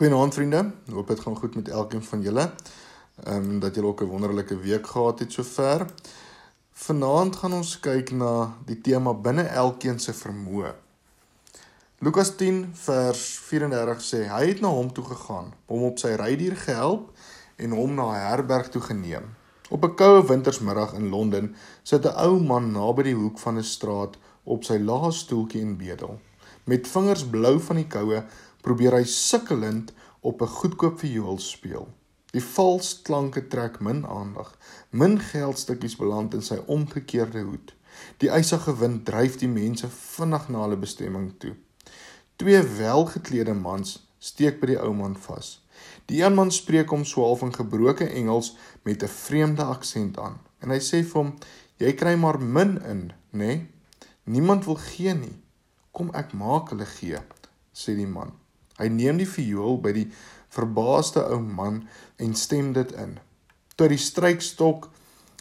Goeienaand vriende. Hoop dit gaan goed met elkeen van julle. Ehm um, dat julle ook 'n wonderlike week gehad het sover. Vanaand gaan ons kyk na die tema binne elkeen se vermoë. Lukas 10 vers 34 sê hy het na hom toe gegaan, hom op sy rydier gehelp en hom na 'n herberg toe geneem. Op 'n koue wintersmiddag in Londen sit 'n ou man naby die hoek van 'n straat op sy laaste stoeltjie en bedel. Met vingers blou van die koue probeer hy sukkelend op 'n goedkoop viool speel. Die vals klanke trek min aandag. Min geldstukkies beland in sy omgekeerde hoed. Die ysige wind dryf die mense vinnig na hulle bestemming toe. Twee welgeklede mans steek by die ou man vas. Die een man spreek hom swaalf in gebroke Engels met 'n vreemde aksent aan en hy sê vir hom: "Jy kry maar min in, né? Nee? Niemand wil gee nie. Kom ek maak hulle gee," sê die man. Hy neem die viool by die verbaasde ou man en stem dit in. Toe die strykstok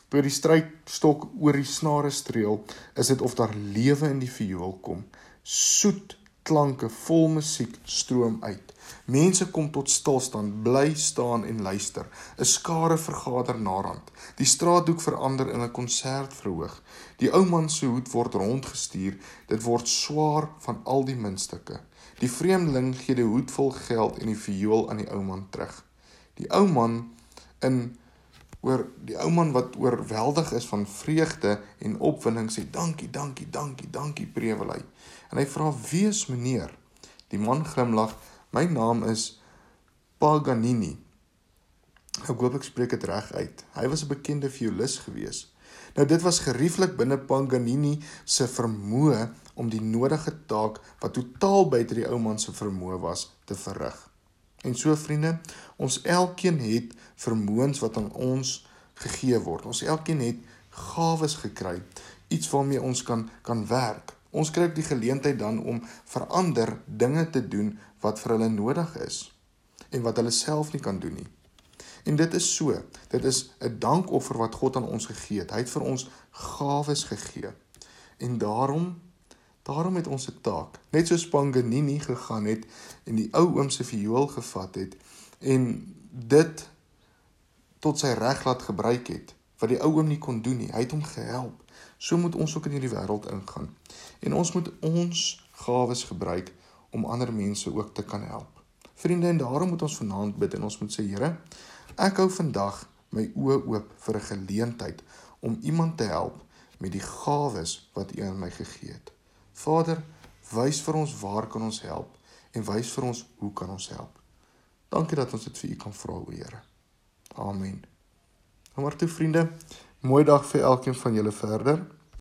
toe die strykstok oor die snare streel, is dit of daar lewe in die viool kom. Soet klanke vol musiek stroom uit. Mense kom tot stilstand, bly staan en luister. 'n Skare vergader narand. Die straathoek verander in 'n konsertverhoog. Die ou man se hoed word rondgestuur. Dit word swaar van al die muntstukke. Die vreemdeling gee die hoed vol geld en die viool aan die ou man terug. Die ou man in oor die ou man wat oorweldig is van vreugde en opwinding sê dankie, dankie, dankie, dankie Prewelhy. En hy vra: "Wie is meneer?" Die man glimlag: "My naam is Paganini." Ek hoop ek spreek dit reg uit. Hy was 'n bekende violis gewees. Nou dit was gerieflik binne Paganini se vermoë om die nodige taak wat totaal buite die ou man se vermoë was te verrig. En so vriende, ons elkeen het vermoëns wat aan ons gegee word. Ons elkeen het gawes gekry, iets waarmee ons kan kan werk. Ons kry die geleentheid dan om verander dinge te doen wat vir hulle nodig is en wat hulle self nie kan doen nie. En dit is so. Dit is 'n dankoffer wat God aan ons gegee het. Hy het vir ons gawes gegee. En daarom daarom het ons 'n taak. Net so Spanganini gegaan het en die ou oom se viool gevat het en dit tot sy reg laat gebruik het wat die ou oom nie kon doen nie. Hy het hom gehelp. So moet ons ook in hierdie wêreld ingaan. En ons moet ons gawes gebruik om ander mense ook te kan help. Vriende, en daarom moet ons vanaand bid en ons moet sê Here, Ek hou vandag my oë oop vir 'n geleentheid om iemand te help met die gawes wat U aan my gegee het. Vader, wys vir ons waar kan ons help en wys vir ons hoe kan ons help. Dankie dat ons dit vir U kan vra, o Here. Amen. Nou maar toe vriende, mooi dag vir elkeen van julle verder.